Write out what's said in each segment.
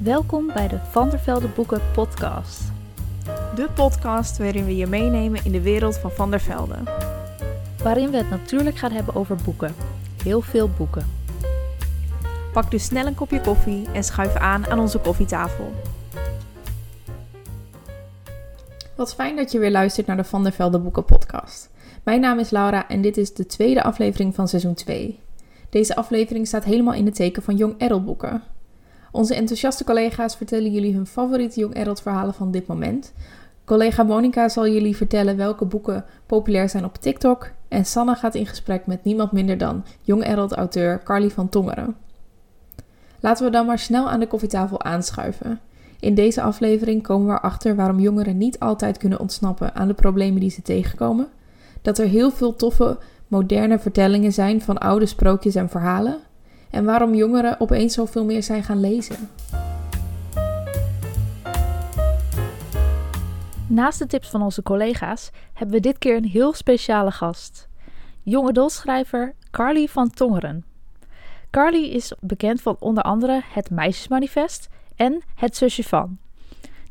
Welkom bij de Van der Velde Boeken podcast. De podcast waarin we je meenemen in de wereld van Van der Velde. Waarin we het natuurlijk gaan hebben over boeken. Heel veel boeken. Pak dus snel een kopje koffie en schuif aan aan onze koffietafel. Wat fijn dat je weer luistert naar de Van der Velde Boeken podcast. Mijn naam is Laura en dit is de tweede aflevering van seizoen 2. Deze aflevering staat helemaal in het teken van Young Adult boeken. Onze enthousiaste collega's vertellen jullie hun favoriete Young Adult verhalen van dit moment. Collega Monica zal jullie vertellen welke boeken populair zijn op TikTok. En Sanne gaat in gesprek met niemand minder dan Young Adult auteur Carly van Tongeren. Laten we dan maar snel aan de koffietafel aanschuiven. In deze aflevering komen we erachter waarom jongeren niet altijd kunnen ontsnappen aan de problemen die ze tegenkomen. Dat er heel veel toffe, moderne vertellingen zijn van oude sprookjes en verhalen en waarom jongeren opeens zoveel meer zijn gaan lezen. Naast de tips van onze collega's hebben we dit keer een heel speciale gast. Jonge dolschrijver Carly van Tongeren. Carly is bekend van onder andere Het Meisjesmanifest en Het Zusje van.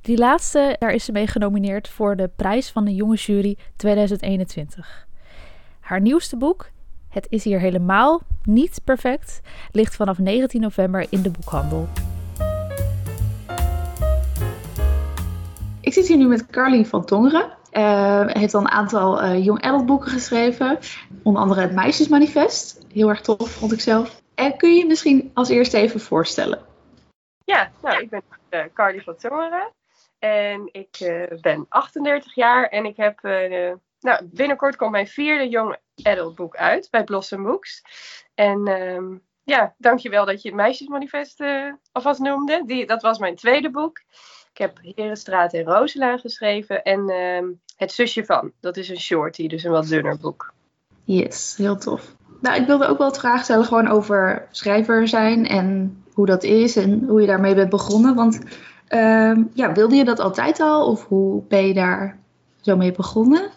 Die laatste, daar is ze mee genomineerd voor de prijs van de Jonge Jury 2021. Haar nieuwste boek, Het is hier helemaal niet perfect, ligt vanaf 19 november in de boekhandel. Ik zit hier nu met Carly van Tongeren. Uh, heeft al een aantal uh, young adult boeken geschreven. Onder andere het Meisjesmanifest. Heel erg tof, vond ik zelf. En kun je je misschien als eerste even voorstellen? Ja, nou, ik ben uh, Carly van Tongeren. En ik ben 38 jaar en ik heb nou, binnenkort komt mijn vierde Young Adult boek uit bij Blossom Books. En um, ja, dankjewel dat je het Meisjesmanifest uh, alvast noemde. Die, dat was mijn tweede boek. Ik heb Herenstraat en Rosela geschreven. En um, Het zusje van. Dat is een shorty, dus een wat dunner boek. Yes, heel tof. Nou, ik wilde ook wel het vraag stellen gewoon over schrijver zijn en hoe dat is en hoe je daarmee bent begonnen. Want uh, ja, wilde je dat altijd al of hoe ben je daar zo mee begonnen?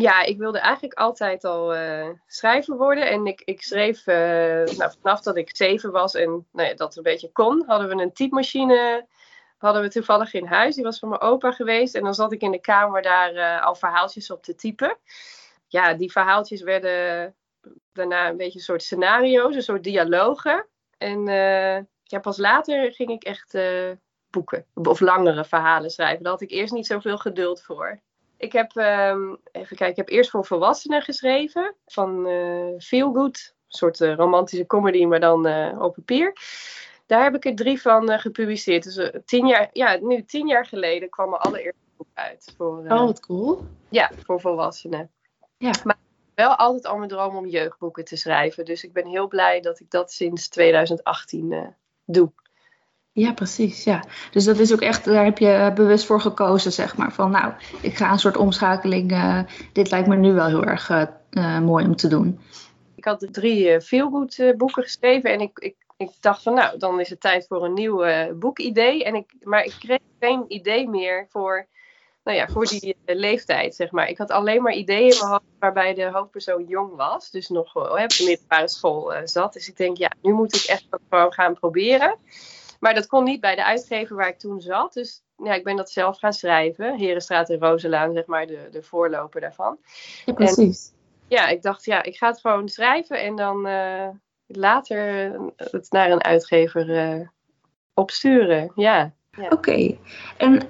Ja, ik wilde eigenlijk altijd al uh, schrijver worden. En ik, ik schreef uh, nou, vanaf dat ik zeven was en nou ja, dat een beetje kon, hadden we een typemachine. Hadden we toevallig in huis. Die was van mijn opa geweest. En dan zat ik in de kamer daar uh, al verhaaltjes op te typen. Ja, die verhaaltjes werden daarna een beetje een soort scenario's, een soort dialogen. En pas later ging ik echt boeken of langere verhalen schrijven. Daar had ik eerst niet zoveel geduld voor. Ik heb, um, even kijken, ik heb eerst voor volwassenen geschreven. Van uh, Feel Good. Een soort uh, romantische comedy, maar dan uh, op papier. Daar heb ik er drie van gepubliceerd. Dus tien jaar, ja, nu tien jaar geleden kwam mijn allereerste boek uit. Voor, oh, wat cool. Ja, voor volwassenen. Ja. Maar wel altijd al mijn droom om jeugdboeken te schrijven. Dus ik ben heel blij dat ik dat sinds 2018 doe. Ja, precies. Ja. Dus dat is ook echt, daar heb je bewust voor gekozen, zeg maar. Van nou, ik ga een soort omschakeling. Uh, dit lijkt me nu wel heel erg uh, mooi om te doen. Ik had drie feelgood boeken geschreven en ik, ik, ik dacht van nou, dan is het tijd voor een nieuw boekidee. En ik, maar ik kreeg geen idee meer voor, nou ja, voor die leeftijd, zeg maar. Ik had alleen maar ideeën in waarbij de hoofdpersoon jong was. Dus nog op de middelbare school zat. Dus ik denk, ja, nu moet ik echt gewoon gaan proberen. Maar dat kon niet bij de uitgever waar ik toen zat. Dus ja, ik ben dat zelf gaan schrijven. Herenstraat en Rozelaan, zeg maar, de, de voorloper daarvan. Ja, precies. ja, ik dacht, ja, ik ga het gewoon schrijven en dan uh, later het naar een uitgever uh, opsturen. Ja. ja. Oké. Okay. En uh,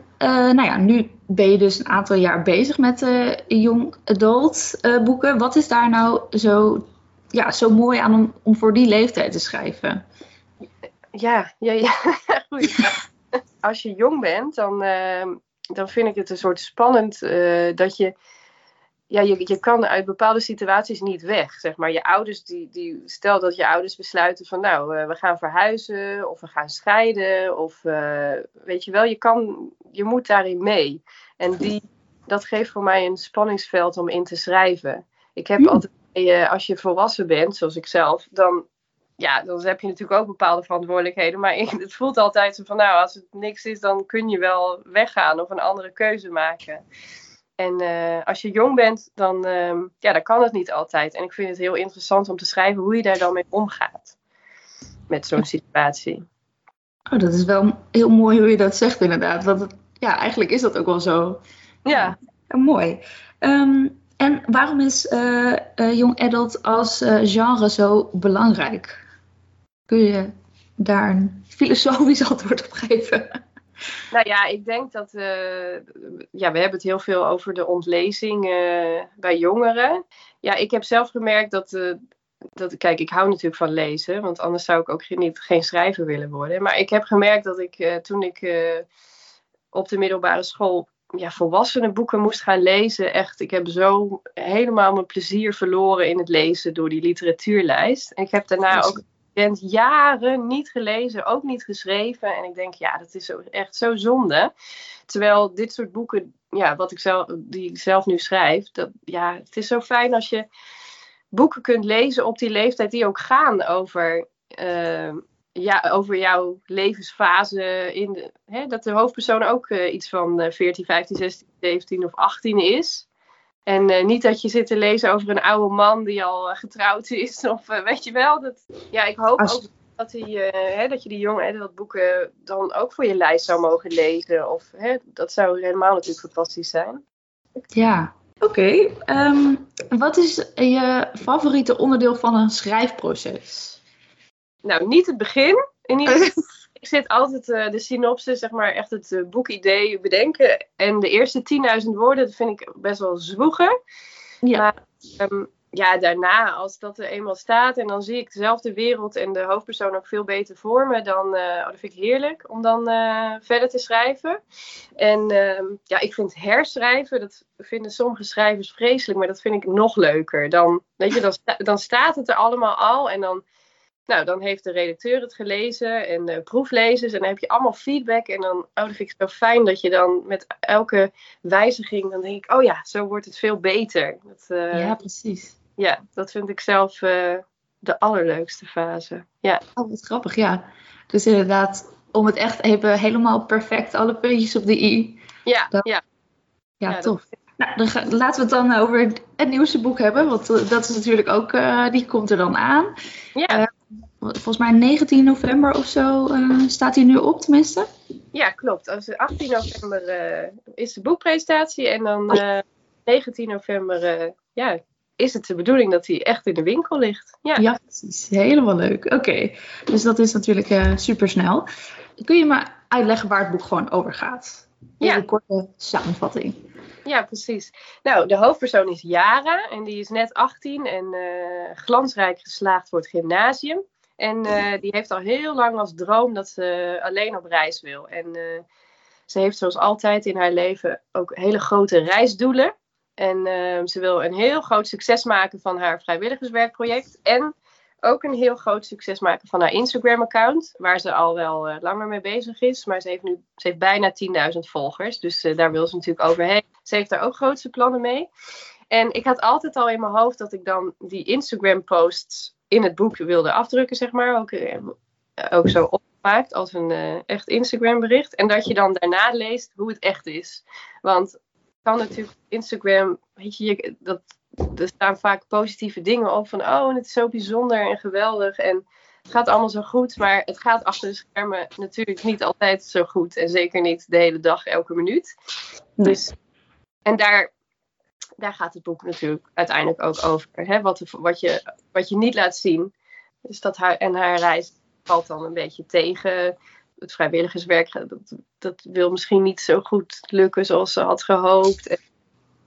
nou ja, nu ben je dus een aantal jaar bezig met young adult boeken. Wat is daar nou zo, ja, zo mooi aan om, om voor die leeftijd te schrijven? Ja, ja, ja. Goed. Als je jong bent, dan, uh, dan vind ik het een soort spannend uh, dat je, ja, je, je kan uit bepaalde situaties niet weg. Zeg maar, je ouders, die, die, stel dat je ouders besluiten van, nou, uh, we gaan verhuizen of we gaan scheiden. Of weet je wel, je, kan, je moet daarin mee. En die, dat geeft voor mij een spanningsveld om in te schrijven. Ik heb mm. altijd, als je volwassen bent, zoals ik zelf, dan ja, dan heb je natuurlijk ook bepaalde verantwoordelijkheden. Maar het voelt altijd zo van, nou, als het niks is, dan kun je wel weggaan of een andere keuze maken. En uh, als je jong bent, dan, uh, ja, dan kan het niet altijd. En ik vind het heel interessant om te schrijven hoe je daar dan mee omgaat. Met zo'n situatie. Oh, dat is wel heel mooi hoe je dat zegt inderdaad. Want het- ja, eigenlijk is dat ook wel zo. Ja, Ja, mooi. Ehm, en waarom is eh, eh, young adult als eh, genre zo belangrijk? Kun je daar een filosofisch antwoord op geven? Nou ja, ik denk dat. eh, ja, we hebben het heel veel over de ontlezing eh, bij jongeren. Ja, ik heb zelf gemerkt dat. eh, dat kijk, ik hou natuurlijk van lezen, want anders zou ik ook geen, niet, geen schrijver willen worden. Maar ik heb gemerkt dat ik toen ik op de middelbare school ja, volwassenenboeken moest gaan lezen. Echt, ik heb zo helemaal mijn plezier verloren in het lezen door die literatuurlijst. En ik heb daarna ook bent jaren niet gelezen, ook niet geschreven. En ik denk, ja, dat is echt zo zonde. Terwijl dit soort boeken, ja, wat ik zelf, die ik zelf nu schrijf, dat, ja, het is zo fijn als je boeken kunt lezen op die leeftijd die ook gaan over, eh, ja, over jouw levensfase. In hè, dat de hoofdpersoon ook eh, iets van eh, 14, 15, 16, 17 of 18 is. En eh, niet dat je zit te lezen over een oude man die al eh, getrouwd is. Of eh, weet je wel. Dat, ja, ik hoop Als- ook dat, die, hè, dat je die jonge dat boeken dan ook voor je lijst zou mogen lezen. Of, hè, dat zou helemaal natuurlijk fantastisch zijn. Ja, oké. Ehm, wat is je favoriete onderdeel van een schrijfproces? Nou, niet het begin. In ieder geval, ik zit altijd eh, de synopsis, zeg maar, echt het eh, boekidee bedenken. En de eerste 10.000 woorden, dat vind ik best wel zwoegen. Ja. Maar ehm, ja, daarna, als dat er eenmaal staat en dan zie ik dezelfde wereld en de hoofdpersoon ook veel beter voor me, dan eh, oh, dat vind ik heerlijk om dan verder te schrijven. En ehm, ja, ik vind herschrijven, dat vinden sommige schrijvers vreselijk, maar dat vind ik nog leuker. Dan, weet je, dan, sta- dan staat het er allemaal al en dan nou, dan heeft de redacteur het gelezen en de proeflezers. En dan heb je allemaal feedback. En dan, oh, dat vind ik zo fijn dat je dan met elke wijziging, dan denk ik, oh ja, zo wordt het veel beter. Dat, eh, ja, ja. precies. dat vind ik zelf eh, de allerleukste fase. Ja, Oh, wat grappig, ja. Dus inderdaad, om het echt even helemaal perfect, alle puntjes op de i. ja, Dat- ja. Ja, Ja, dat- tof. Nou, dan laten we het dan over het nieuwste boek hebben. Want eh, dat is natuurlijk ook, die komt er dan aan. ja. Volgens mij 19 november of zo eh, staat hij nu op, tenminste. Ja, klopt. Als 18 november eh, is de boekpresentatie en dan eh 19 november eh, ja, is het de bedoeling dat hij echt in de winkel ligt. Ja. Ja, precies. Helemaal leuk. Oké, dus dat is natuurlijk super snel. Kun je me uitleggen waar het boek gewoon over gaat? Ja. Een korte samenvatting. Ja, precies. Nou, de hoofdpersoon is Yara en die is net 18 en glansrijk geslaagd voor het gymnasium. En eh, die heeft al heel lang als droom dat ze alleen op reis wil. En eh, ze heeft zoals altijd in haar leven ook hele grote reisdoelen. En eh, ze wil een heel groot succes maken van haar vrijwilligerswerkproject. En ook een heel groot succes maken van haar Instagram-account. Waar ze al wel eh, langer mee bezig is. Maar ze heeft nu ze heeft bijna 10.000 volgers. Dus daar wil ze natuurlijk overheen. Ze heeft daar ook grootste plannen mee. En ik had altijd al in mijn hoofd dat ik dan die Instagram-posts in het boek wilde afdrukken, zeg maar. Ook, eh, ook zo opgemaakt als een eh, echt Instagram-bericht. En dat je dan daarna leest hoe het echt is. Want kan natuurlijk op Instagram, weet je, je- dat, er staan vaak positieve dingen op van, oh, het is zo bijzonder en geweldig en het gaat allemaal zo goed, maar het gaat achter de schermen natuurlijk niet altijd zo goed en zeker niet de hele dag, elke minuut. Nee. Dus, en daar, daar gaat het boek natuurlijk uiteindelijk ook over, hè? Wat, wat, je, wat je niet laat zien. Dus dat haar, en haar reis valt dan een beetje tegen. Het vrijwilligerswerk dat, dat wil misschien niet zo goed lukken zoals ze had gehoopt. En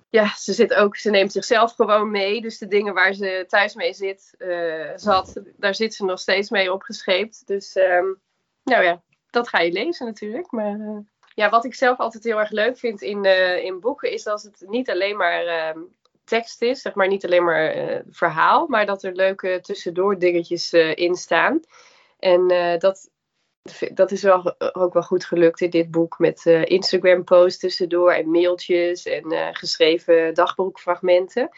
ja, ze, zit ook, ze neemt zichzelf gewoon mee. Dus de dingen waar ze thuis mee zit, eh, zat, daar zit ze nog steeds mee opgescheept. Dus ehm, nou ja, dat ga je lezen natuurlijk. Maar eh, ja, wat ik zelf altijd heel erg leuk vind in, eh, in boeken, is dat het niet alleen maar ehm, tekst is, zeg maar niet alleen maar eh, verhaal, maar dat er leuke tussendoor dingetjes eh, in staan. En dat, dat is wel, ook wel goed gelukt in dit boek met Instagram-posts tussendoor en mailtjes en geschreven dagboekfragmenten.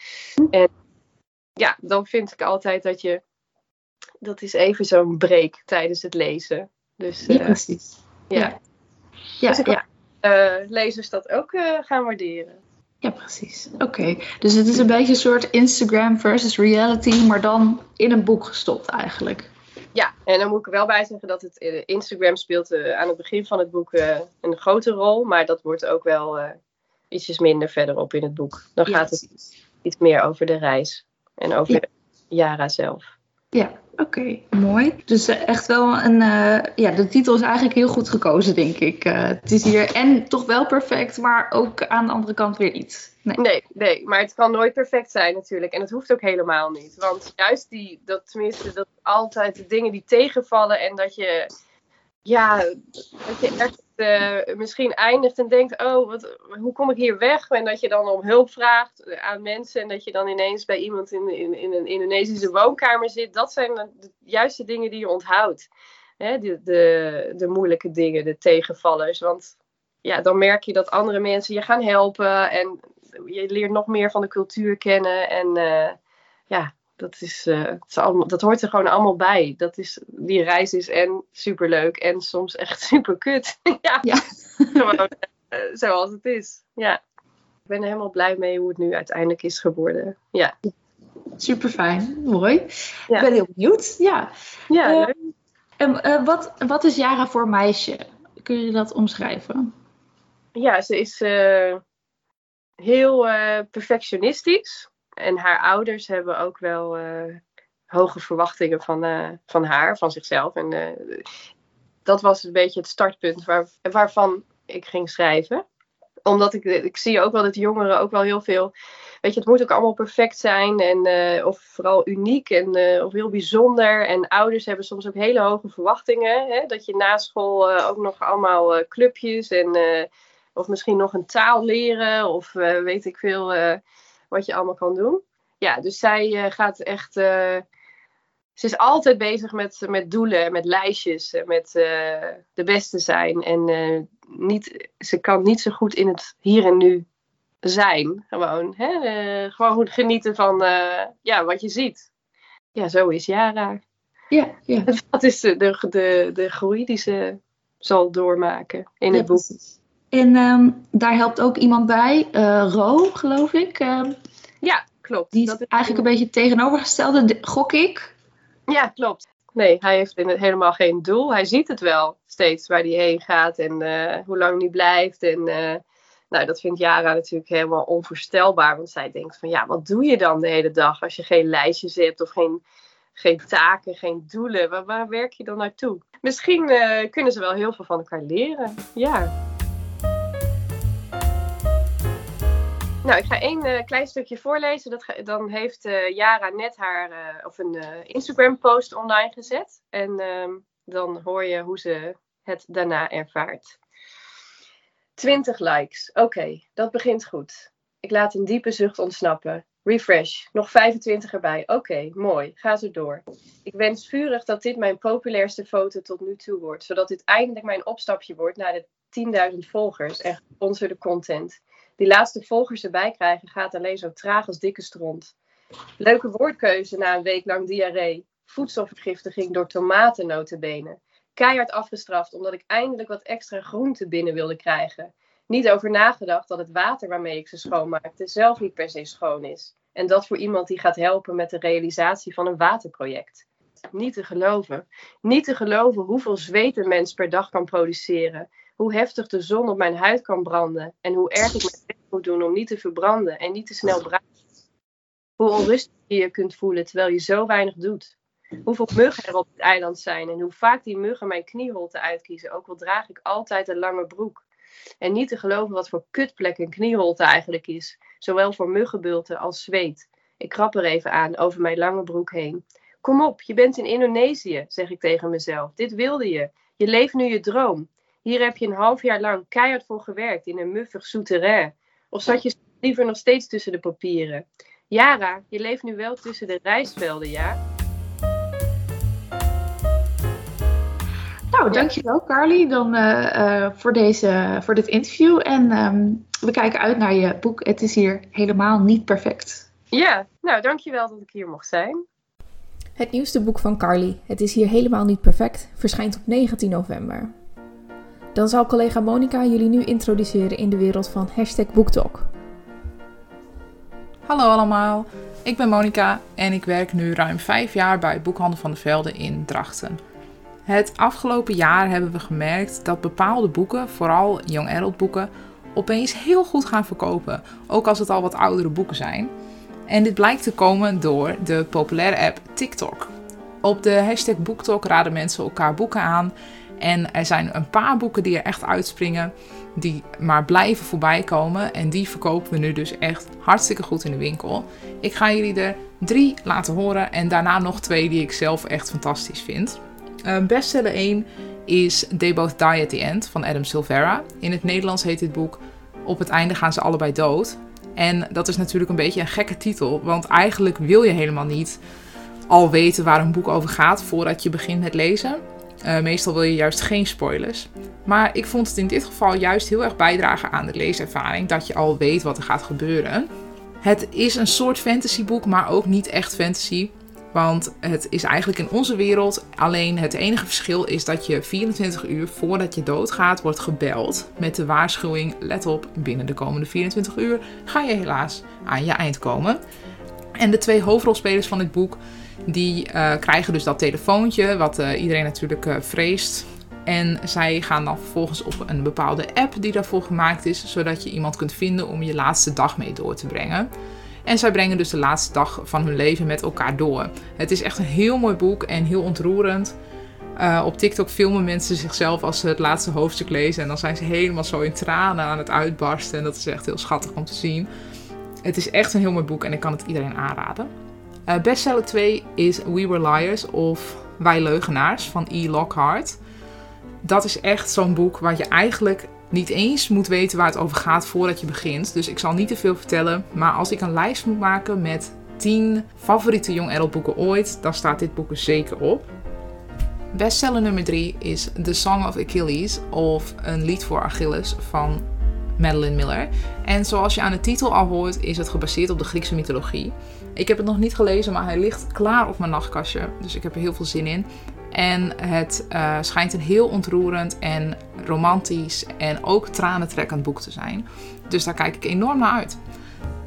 En ja, dan vind ik altijd dat je, dat is even zo'n break tijdens het lezen. Dus Ja, precies. ja. Ja. Dus ik ja, eh, lezers dat ook eh, gaan waarderen. ja, precies. Oké, dus het is een beetje een soort Instagram versus reality, maar dan in een boek gestopt eigenlijk. Ja, en dan moet ik er wel bij zeggen dat het eh, Instagram speelt aan het begin van het boek een grote rol, maar dat wordt ook wel eh, ietsjes minder verderop in het boek. Dan Ja, gaat het iets meer over de reis en over Ja. Yara zelf. Ja, oké, mooi. Dus eh, echt wel een. eh, ja, de titel is eigenlijk heel goed gekozen, denk ik. Eh, het is hier en toch wel perfect, maar ook aan de andere kant weer niet. Nee. Nee, nee, maar het kan nooit perfect zijn natuurlijk. En het hoeft ook helemaal niet. Want juist die, dat tenminste, dat altijd de dingen die tegenvallen en dat je, ja, dat je echt eh, misschien eindigt en denkt, oh, wat, hoe kom ik hier weg? En dat je dan om hulp vraagt aan mensen en dat je dan ineens bij iemand in, in, in een Indonesische woonkamer zit. Dat zijn de juiste dingen die je onthoudt. Hè, de, de, de moeilijke dingen, de tegenvallers. Want ja, dan merk je dat andere mensen je gaan helpen en je leert nog meer van de cultuur kennen. En eh, ja, dat, is, eh, het is allemaal, dat hoort er gewoon allemaal bij. Dat is, die reis is en superleuk en soms echt super kut. ja, Ja. gewoon eh, zoals het is. Ja. Ik ben er helemaal blij mee hoe het nu uiteindelijk is geworden. Ja, Super fijn, mooi. Ja. Ik ben heel benieuwd. Ja. ja Eh, leuk. En, eh, wat, wat is Jara voor meisje? Kun je dat omschrijven? Ja, ze is heel perfectionistisch. En haar ouders hebben ook wel eh, hoge verwachtingen van, eh, van haar, van zichzelf. En eh, dat was een beetje het startpunt waar, waarvan ik ging schrijven. Omdat ik, ik zie ook wel dat jongeren ook wel heel veel. Weet je, het moet ook allemaal perfect zijn. En, of vooral uniek en of heel bijzonder. En ouders hebben soms ook hele hoge verwachtingen. Hè? Dat je na school ook nog allemaal clubjes en. of misschien nog een taal leren. Of weet ik veel wat je allemaal kan doen. Ja, dus zij eh, gaat echt. eh, ze is altijd bezig met, met doelen, met lijstjes, eh, met de beste zijn. En niet, ze kan niet zo goed in het hier en nu zijn. Gewoon, hè? gewoon goed genieten van ja, wat je ziet. Ja, zo is Yara. Ja, ja. Dat is de, de, de, groei die ze zal doormaken in het boek. precies. En ehm, daar helpt ook iemand bij, eh Ro, geloof ik. Ehm, Ja, klopt. die is Dat is- eigenlijk een beetje het tegenovergestelde, de- gok ik. Ja, klopt. Nee, hij heeft helemaal geen doel. Hij ziet het wel steeds waar hij heen gaat en eh, hoe lang hij blijft. En eh, nou, dat vindt Yara natuurlijk helemaal onvoorstelbaar. Want zij denkt van ja, wat doe je dan de hele dag als je geen lijstjes hebt of geen, geen taken, geen doelen? Waar, waar werk je dan naartoe? Misschien kunnen ze wel heel veel van elkaar leren. Ja. Nou, ik ga één eh, klein stukje voorlezen. Dat dan heeft eh Yara net haar eh, of een eh, Instagram-post online gezet. En ehm, dan hoor je hoe ze het daarna ervaart. 20 likes. Oké, dat begint goed. Ik laat een diepe zucht ontsnappen. Refresh. Nog 25 erbij. Oké, mooi. Ga zo door. Ik wens vurig dat dit mijn populairste foto tot nu toe wordt. Zodat dit eindelijk mijn opstapje wordt naar de 10.000 volgers en gesponsorde content. Die laatste volgers erbij krijgen gaat alleen zo traag als dikke stront. Leuke woordkeuze na een week lang diarree. Voedselvergiftiging door tomaten notabene. Keihard afgestraft omdat ik eindelijk wat extra groente binnen wilde krijgen. Niet over nagedacht dat het water waarmee ik ze schoonmaakte zelf niet per se schoon is. En dat voor iemand die gaat helpen met de realisatie van een waterproject. Niet te geloven. Niet te geloven hoeveel zweet een mens per dag kan produceren. Hoe heftig de zon op mijn huid kan branden. En hoe erg ik mijn best moet doen om niet te verbranden en niet te snel bruinen. Hoe onrustig je je kunt voelen terwijl je zo weinig doet. Hoeveel muggen er op het eiland zijn en hoe vaak die muggen mijn knieholte uitkiezen. Ook al draag ik altijd een lange broek. En niet te geloven wat voor kutplek een knieholte eigenlijk is. Zowel voor muggenbulten als zweet. Ik krap er even aan over mijn lange broek heen. Kom op, je bent in Indonesië, zeg ik tegen mezelf. Dit wilde je. Je leeft nu je droom. Hier heb je een half jaar lang keihard voor gewerkt in een muffig souterrain. Of zat je liever nog steeds tussen de papieren? Yara, je leeft nu wel tussen de rijstvelden, ja? Nou, dankjewel Carly dan, eh, eh, voor, deze, voor dit interview. En ehm, we kijken uit naar je boek. Het is hier helemaal niet perfect. Ja, nou dankjewel dat ik hier mocht zijn. Het nieuwste boek van Carly, Het is hier helemaal niet perfect, verschijnt op 19 november. Dan zal collega Monica jullie nu introduceren in de wereld van hashtag BookTalk. Hallo allemaal. Ik ben Monika en ik werk nu ruim vijf jaar bij Boekhandel van de Velde in Drachten. Het afgelopen jaar hebben we gemerkt dat bepaalde boeken, vooral young adult boeken, opeens heel goed gaan verkopen, ook als het al wat oudere boeken zijn. En dit blijkt te komen door de populaire app TikTok. Op de hashtag BookTok raden mensen elkaar boeken aan. En er zijn een paar boeken die er echt uitspringen, die maar blijven voorbij komen. En die verkopen we nu dus echt hartstikke goed in de winkel. Ik ga jullie er drie laten horen en daarna nog twee die ik zelf echt fantastisch vind. Uh, bestseller 1 is They Both Die at the End van Adam Silvera. In het Nederlands heet dit boek Op het einde gaan ze allebei dood. En dat is natuurlijk een beetje een gekke titel, want eigenlijk wil je helemaal niet al weten waar een boek over gaat voordat je begint met lezen. Uh, meestal wil je juist geen spoilers. Maar ik vond het in dit geval juist heel erg bijdragen aan de leeservaring dat je al weet wat er gaat gebeuren. Het is een soort fantasyboek, maar ook niet echt fantasy. Want het is eigenlijk in onze wereld. Alleen het enige verschil is dat je 24 uur voordat je doodgaat wordt gebeld. Met de waarschuwing: let op, binnen de komende 24 uur ga je helaas aan je eind komen. En de twee hoofdrolspelers van dit boek. Die uh, krijgen dus dat telefoontje, wat uh, iedereen natuurlijk uh, vreest. En zij gaan dan vervolgens op een bepaalde app die daarvoor gemaakt is, zodat je iemand kunt vinden om je laatste dag mee door te brengen. En zij brengen dus de laatste dag van hun leven met elkaar door. Het is echt een heel mooi boek en heel ontroerend. Op TikTok filmen mensen zichzelf als ze het laatste hoofdstuk lezen. En dan zijn ze helemaal zo in tranen aan het uitbarsten. En dat is echt heel schattig om te zien. Het is echt een heel mooi boek en ik kan het iedereen aanraden. Uh, bestseller 2 is We Were Liars of Wij Leugenaars van E. Lockhart. Dat is echt zo'n boek waar je eigenlijk niet eens moet weten waar het over gaat voordat je begint. Dus ik zal niet te veel vertellen. Maar als ik een lijst moet maken met 10 favoriete young adult boeken ooit, dan staat dit boek er zeker op. Bestseller nummer 3 is The Song of Achilles of Een lied voor Achilles van Madeline Miller. En zoals je aan de titel al hoort, is het gebaseerd op de Griekse mythologie. Ik heb het nog niet gelezen, maar hij ligt klaar op mijn nachtkastje. Dus ik heb er heel veel zin in. En het uh, schijnt een heel ontroerend en romantisch en ook tranentrekkend boek te zijn. Dus daar kijk ik enorm naar uit.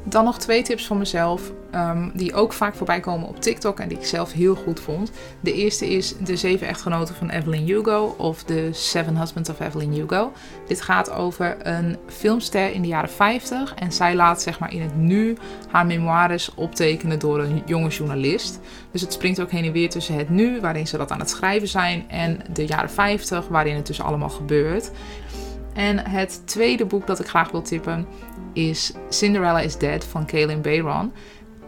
Dan nog twee tips van mezelf, um, die ook vaak voorbij komen op TikTok en die ik zelf heel goed vond. De eerste is De Zeven Echtgenoten van Evelyn Hugo of The Seven Husbands of Evelyn Hugo. Dit gaat over een filmster in de jaren 50 en zij laat zeg maar in het nu haar memoires optekenen door een jonge journalist. Dus het springt ook heen en weer tussen het nu, waarin ze dat aan het schrijven zijn, en de jaren 50, waarin het dus allemaal gebeurt. En het tweede boek dat ik graag wil tippen is Cinderella is Dead van Kaelin Bayron.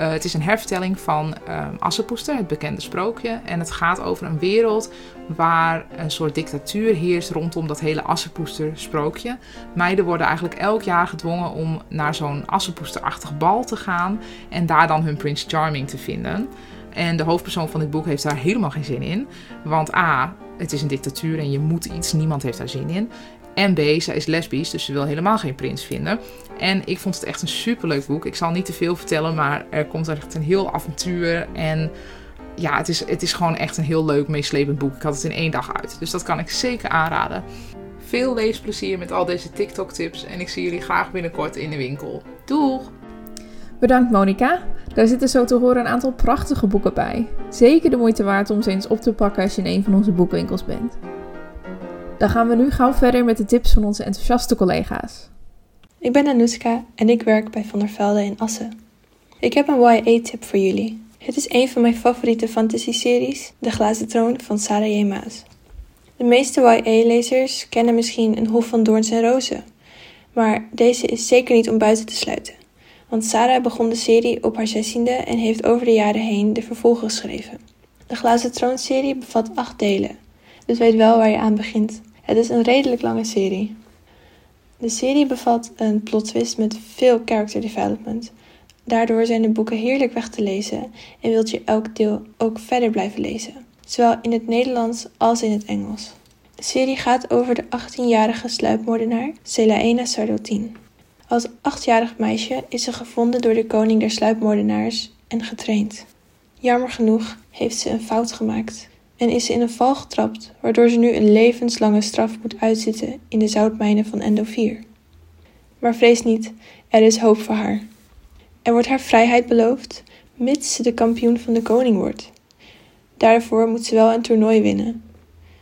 Uh, het is een hervertelling van um, Assepoester, het bekende sprookje. En het gaat over een wereld waar een soort dictatuur heerst rondom dat hele Assepoester sprookje. Meiden worden eigenlijk elk jaar gedwongen om naar zo'n Assepoesterachtig bal te gaan en daar dan hun Prince Charming te vinden. En de hoofdpersoon van dit boek heeft daar helemaal geen zin in. Want A, het is een dictatuur en je moet iets, niemand heeft daar zin in. En B, zij is lesbisch, dus ze wil helemaal geen prins vinden. En ik vond het echt een superleuk boek. Ik zal niet te veel vertellen, maar er komt echt een heel avontuur. En ja, het is, het is gewoon echt een heel leuk, meeslepend boek. Ik had het in één dag uit. Dus dat kan ik zeker aanraden. Veel leesplezier met al deze TikTok-tips. En ik zie jullie graag binnenkort in de winkel. Doeg! Bedankt Monika. Daar zitten zo te horen een aantal prachtige boeken bij. Zeker de moeite waard om ze eens op te pakken als je in een van onze boekwinkels bent. Dan gaan we nu gauw verder met de tips van onze enthousiaste collega's. Ik ben Anouska en ik werk bij Van der Velde in Assen. Ik heb een YA-tip voor jullie. Het is een van mijn favoriete fantasy-series, De Glazen Troon van Sarah J. Maas. De meeste YA-lezers kennen misschien Een Hof van Doorns en Rozen, maar deze is zeker niet om buiten te sluiten. Want Sarah begon de serie op haar zestiende en heeft over de jaren heen de vervolgen geschreven. De Glazen Troon-serie bevat acht delen, dus weet wel waar je aan begint. Het is een redelijk lange serie. De serie bevat een plot twist met veel character development. Daardoor zijn de boeken heerlijk weg te lezen en wilt je elk deel ook verder blijven lezen, zowel in het Nederlands als in het Engels. De serie gaat over de 18-jarige sluipmoordenaar Selaena Sardotin. Als achtjarig meisje is ze gevonden door de koning der sluipmoordenaars en getraind. Jammer genoeg heeft ze een fout gemaakt en is ze in een val getrapt, waardoor ze nu een levenslange straf moet uitzitten in de zoutmijnen van Endo 4. Maar vrees niet, er is hoop voor haar. Er wordt haar vrijheid beloofd, mits ze de kampioen van de koning wordt. Daarvoor moet ze wel een toernooi winnen.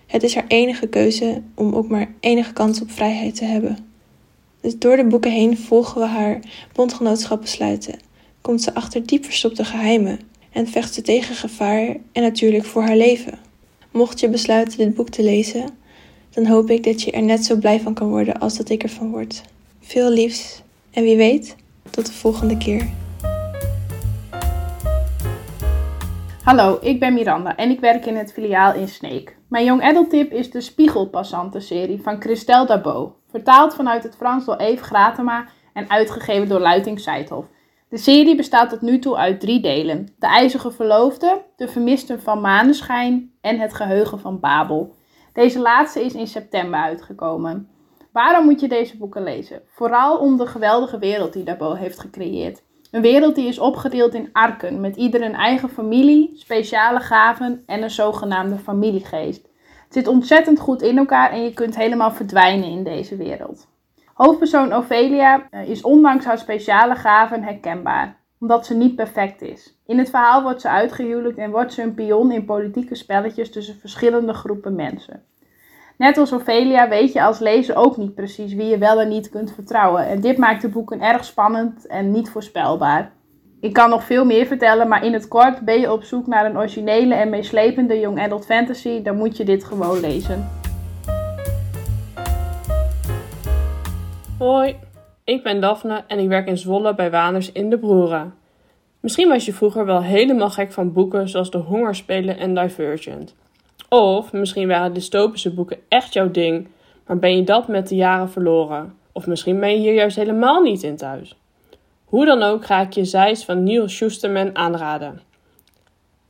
Het is haar enige keuze om ook maar enige kans op vrijheid te hebben. Dus door de boeken heen volgen we haar bondgenootschappen sluiten, komt ze achter diep verstopte geheimen en vecht ze tegen gevaar en natuurlijk voor haar leven. Mocht je besluiten dit boek te lezen, dan hoop ik dat je er net zo blij van kan worden als dat ik ervan word. Veel liefs en wie weet, tot de volgende keer. Hallo, ik ben Miranda en ik werk in het filiaal in Sneek. Mijn Young Adult tip is de Spiegelpassanten-serie van Christelle Dabot. Vertaald vanuit het Frans door Eve Gratema en uitgegeven door Luiting Seithof. De serie bestaat tot nu toe uit drie delen. De IJzige Verloofde, De Vermisten van Maneschijn en Het Geheugen van Babel. Deze laatste is in september uitgekomen. Waarom moet je deze boeken lezen? Vooral om de geweldige wereld die Dabot heeft gecreëerd. Een wereld die is opgedeeld in arken, met ieder een eigen familie, speciale gaven en een zogenaamde familiegeest. Het zit ontzettend goed in elkaar en je kunt helemaal verdwijnen in deze wereld. Hoofdpersoon Ophelia eh, is ondanks haar speciale gaven herkenbaar, omdat ze niet perfect is. In het verhaal wordt ze uitgehuwelijkd en wordt ze een pion in politieke spelletjes tussen verschillende groepen mensen. Net als Ophelia weet je als lezer ook niet precies wie je wel en niet kunt vertrouwen. En dit maakt de boeken erg spannend en niet voorspelbaar. Ik kan nog veel meer vertellen, maar in het kort ben je op zoek naar een originele en meeslepende young adult fantasy, dan moet je dit gewoon lezen. Hoi, ik ben Daphne en ik werk in Zwolle bij Waners in de Broeren. Misschien was je vroeger wel helemaal gek van boeken zoals De Hongerspelen en Divergent. Of misschien waren dystopische boeken echt jouw ding, maar ben je dat met de jaren verloren. Of misschien ben je hier juist helemaal niet in thuis. Hoe dan ook ga ik je Zeist van Neil Schusterman aanraden.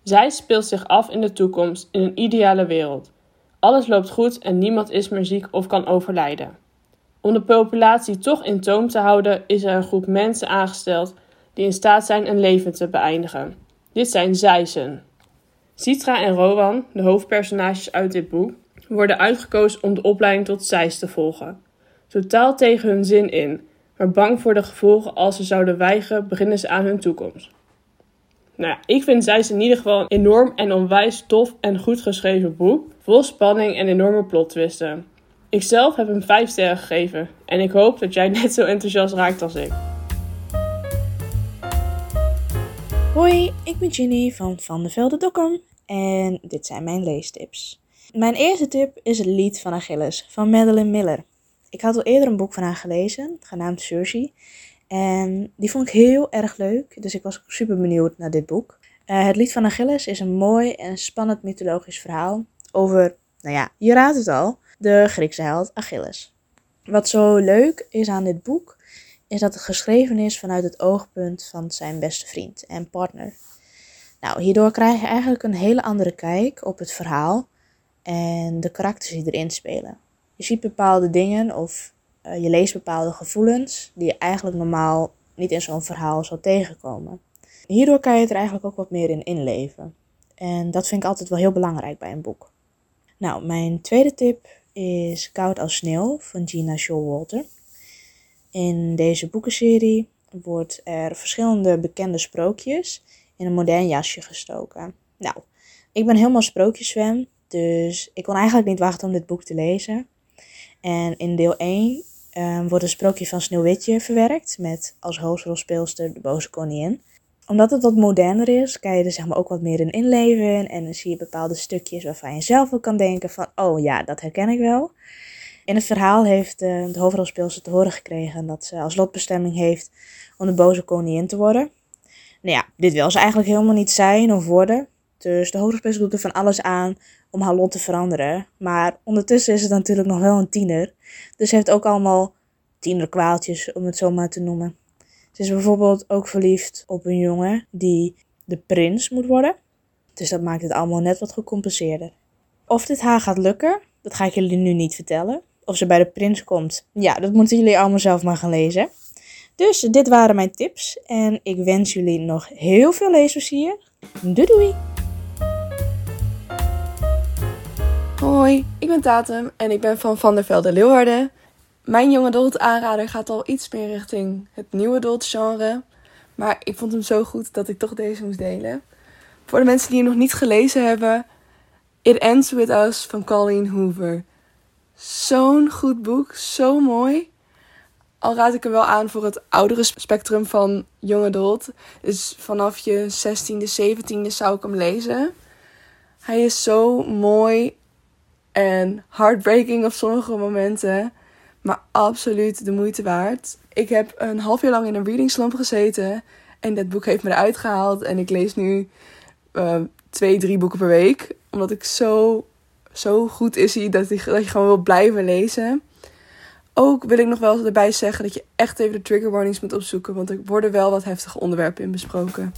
Zeist speelt zich af in de toekomst in een ideale wereld. Alles loopt goed en niemand is meer ziek of kan overlijden. Om de populatie toch in toom te houden, is er een groep mensen aangesteld die in staat zijn een leven te beëindigen. Dit zijn Zeisen. Citra en Rowan, de hoofdpersonages uit dit boek, worden uitgekozen om de opleiding tot Zeis te volgen. Totaal tegen hun zin in, maar bang voor de gevolgen als ze zouden weigeren, beginnen ze aan hun toekomst. Nou ik vind Zeis in ieder geval een enorm en onwijs tof en goed geschreven boek, vol spanning en enorme plottwisten. Ik zelf heb hem 5 sterren gegeven en ik hoop dat jij net zo enthousiast raakt als ik. Hoi, ik ben Ginny van Van de Velde Dokkum en dit zijn mijn leestips. Mijn eerste tip is het lied van Achilles van Madeline Miller. Ik had al eerder een boek van haar gelezen, genaamd Circe. En die vond ik heel erg leuk, dus ik was super benieuwd naar dit boek. Uh, het lied van Achilles is een mooi en spannend mythologisch verhaal over, nou ja, je raadt het al, de Griekse held Achilles. Wat zo leuk is aan dit boek, is dat het geschreven is vanuit het oogpunt van zijn beste vriend en partner. Nou, hierdoor krijg je eigenlijk een hele andere kijk op het verhaal en de karakters die erin spelen. Je ziet bepaalde dingen of uh, je leest bepaalde gevoelens die je eigenlijk normaal niet in zo'n verhaal zou tegenkomen. Hierdoor kan je het er eigenlijk ook wat meer in inleven. En dat vind ik altijd wel heel belangrijk bij een boek. Nou, mijn tweede tip is Koud als sneeuw van Gina Showalter. In deze boekenserie wordt er verschillende bekende sprookjes in een modern jasje gestoken. Nou, ik ben helemaal sprookjesfan, dus ik kon eigenlijk niet wachten om dit boek te lezen. En in deel 1 um, ehm, wordt een sprookje van Sneeuwwitje verwerkt met als hoofdrolspeelster de boze koningin. Omdat het wat moderner is, kan je er zeg maar ook wat meer in inleven en dan zie je bepaalde stukjes waarvan je zelf ook kan denken van, oh ja, dat herken ik wel. In het verhaal heeft uh, de hoofdrolspeelster te horen gekregen dat ze als lotbestemming heeft om de boze koningin te worden. Nou ja, dit wil ze eigenlijk helemaal niet zijn of worden. Dus de hoofdrolspeelster doet er van alles aan om haar lot te veranderen. Maar ondertussen is het natuurlijk nog wel een tiener. Dus ze heeft ook allemaal tienerkwaaltjes, om het zo maar te noemen. Ze is bijvoorbeeld ook verliefd op een jongen die de prins moet worden. Dus dat maakt het allemaal net wat gecompenseerder. Of dit haar gaat lukken, dat ga ik jullie nu niet vertellen. Of ze bij de prins komt, ja, dat moeten jullie allemaal zelf maar gaan lezen. Dus dit waren mijn tips en ik wens jullie nog heel veel leesplezier. Doei doei! Hoi, ik ben Tatum en ik ben van Van der Velde Leeuwarden. Mijn jonge adult aanrader gaat al iets meer richting het nieuwe adult genre. Maar ik vond hem zo goed dat ik toch deze moest delen. Voor de mensen die hem nog niet gelezen hebben, It Ends With Us van Colleen Hoover. Zo'n goed boek, zo mooi. Al raad ik hem wel aan voor het oudere spectrum van young adult. Dus vanaf je 16e, 17e zou ik hem lezen. Hij is zo mooi en heartbreaking op sommige momenten. Maar absoluut de moeite waard. Ik heb een half jaar lang in een reading slump gezeten. En dat boek heeft me eruit gehaald. En ik lees nu uh, twee, drie boeken per week. Omdat ik zo, zo goed is hij dat, je gewoon wil blijven lezen. Ook wil ik nog wel erbij zeggen dat je echt even de trigger warnings moet opzoeken. Want er worden wel wat heftige onderwerpen in besproken.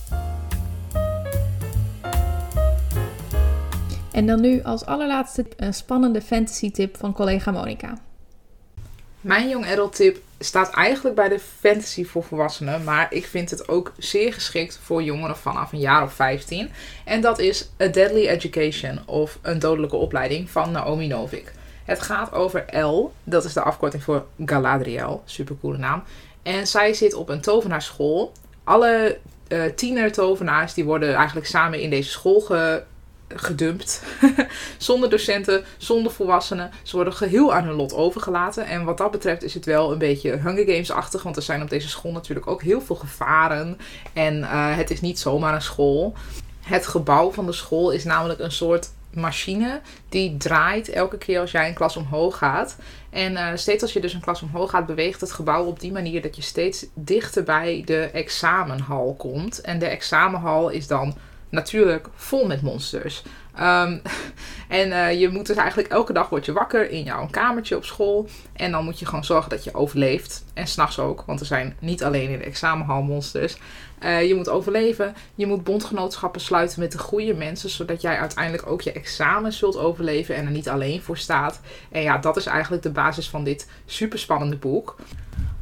En dan nu als allerlaatste een spannende fantasy tip van collega Monica. Mijn young adult tip staat eigenlijk bij de fantasy voor volwassenen, maar ik vind het ook zeer geschikt voor jongeren vanaf een jaar of 15. En dat is A Deadly Education of Een Dodelijke Opleiding van Naomi Novik. Het gaat over L, dat is de afkorting voor Galadriel, supercoole naam. En zij zit op een tovenaarschool. Alle uh, tiener tovenaars die worden eigenlijk samen in deze school ge gedumpt. zonder docenten, zonder volwassenen. Ze worden geheel aan hun lot overgelaten. En wat dat betreft is het wel een beetje Hunger Games-achtig. Want er zijn op deze school natuurlijk ook heel veel gevaren. En uh, het is niet zomaar een school. Het gebouw van de school is namelijk een soort machine die draait elke keer als jij een klas omhoog gaat. En uh, steeds als je dus een klas omhoog gaat, beweegt het gebouw op die manier dat je steeds dichter bij de examenhal komt. En de examenhal is dan natuurlijk vol met monsters. Um, en uh, je moet dus eigenlijk elke dag word je wakker in jouw kamertje op school. En dan moet je gewoon zorgen dat je overleeft. En s'nachts ook, want er zijn niet alleen in de examenhal monsters. Uh, je moet overleven. Je moet bondgenootschappen sluiten met de goede mensen. Zodat jij uiteindelijk ook je examen zult overleven en er niet alleen voor staat. En ja, dat is eigenlijk de basis van dit superspannende boek.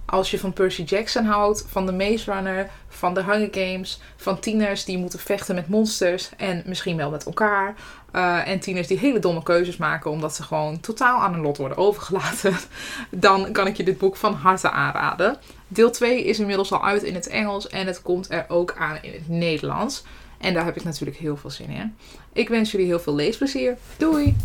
Als je van Percy Jackson houdt, van de Maze Runner, van de Hunger Games, van tieners die moeten vechten met monsters en misschien wel met elkaar. Uh, en tieners die hele domme keuzes maken omdat ze gewoon totaal aan hun lot worden overgelaten. Dan kan ik je dit boek van harte aanraden. Deel 2 is inmiddels al uit in het Engels en het komt er ook aan in het Nederlands. En daar heb ik natuurlijk heel veel zin in. Ik wens jullie heel veel leesplezier. Doei!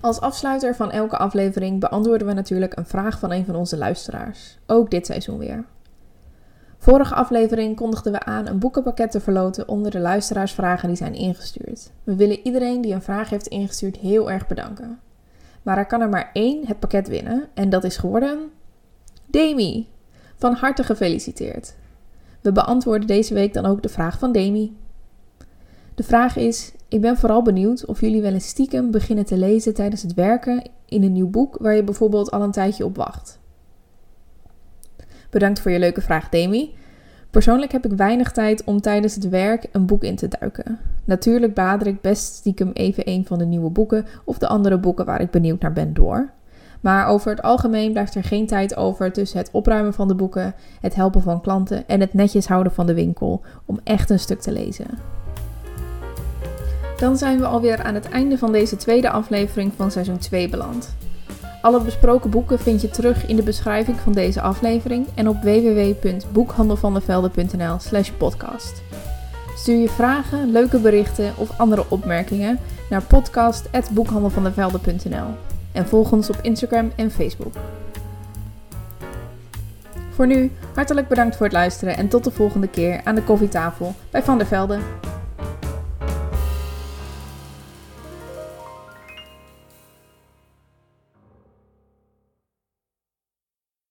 Als afsluiter van elke aflevering beantwoorden we natuurlijk een vraag van een van onze luisteraars. Ook dit seizoen weer. Vorige aflevering kondigden we aan een boekenpakket te verloten onder de luisteraarsvragen die zijn ingestuurd. We willen iedereen die een vraag heeft ingestuurd heel erg bedanken. Maar er kan er maar één het pakket winnen en dat is geworden. Demi! Van harte gefeliciteerd. We beantwoorden deze week dan ook de vraag van Demi. De vraag is: ik ben vooral benieuwd of jullie wel eens stiekem beginnen te lezen tijdens het werken in een nieuw boek waar je bijvoorbeeld al een tijdje op wacht. Bedankt voor je leuke vraag, Demi. Persoonlijk heb ik weinig tijd om tijdens het werk een boek in te duiken. Natuurlijk blader ik best stiekem even een van de nieuwe boeken of de andere boeken waar ik benieuwd naar ben door. Maar over het algemeen blijft er geen tijd over tussen het opruimen van de boeken, het helpen van klanten en het netjes houden van de winkel om echt een stuk te lezen. Dan zijn we alweer aan het einde van deze tweede aflevering van seizoen 2 beland. Alle besproken boeken vind je terug in de beschrijving van deze aflevering en op www.boekhandelvandevelde.nl slash podcast. Stuur je vragen, leuke berichten of andere opmerkingen naar podcast.boekhandelvandevelde.nl en volg ons op Instagram en Facebook. Voor nu, hartelijk bedankt voor het luisteren en tot de volgende keer aan de koffietafel bij Van der Velde.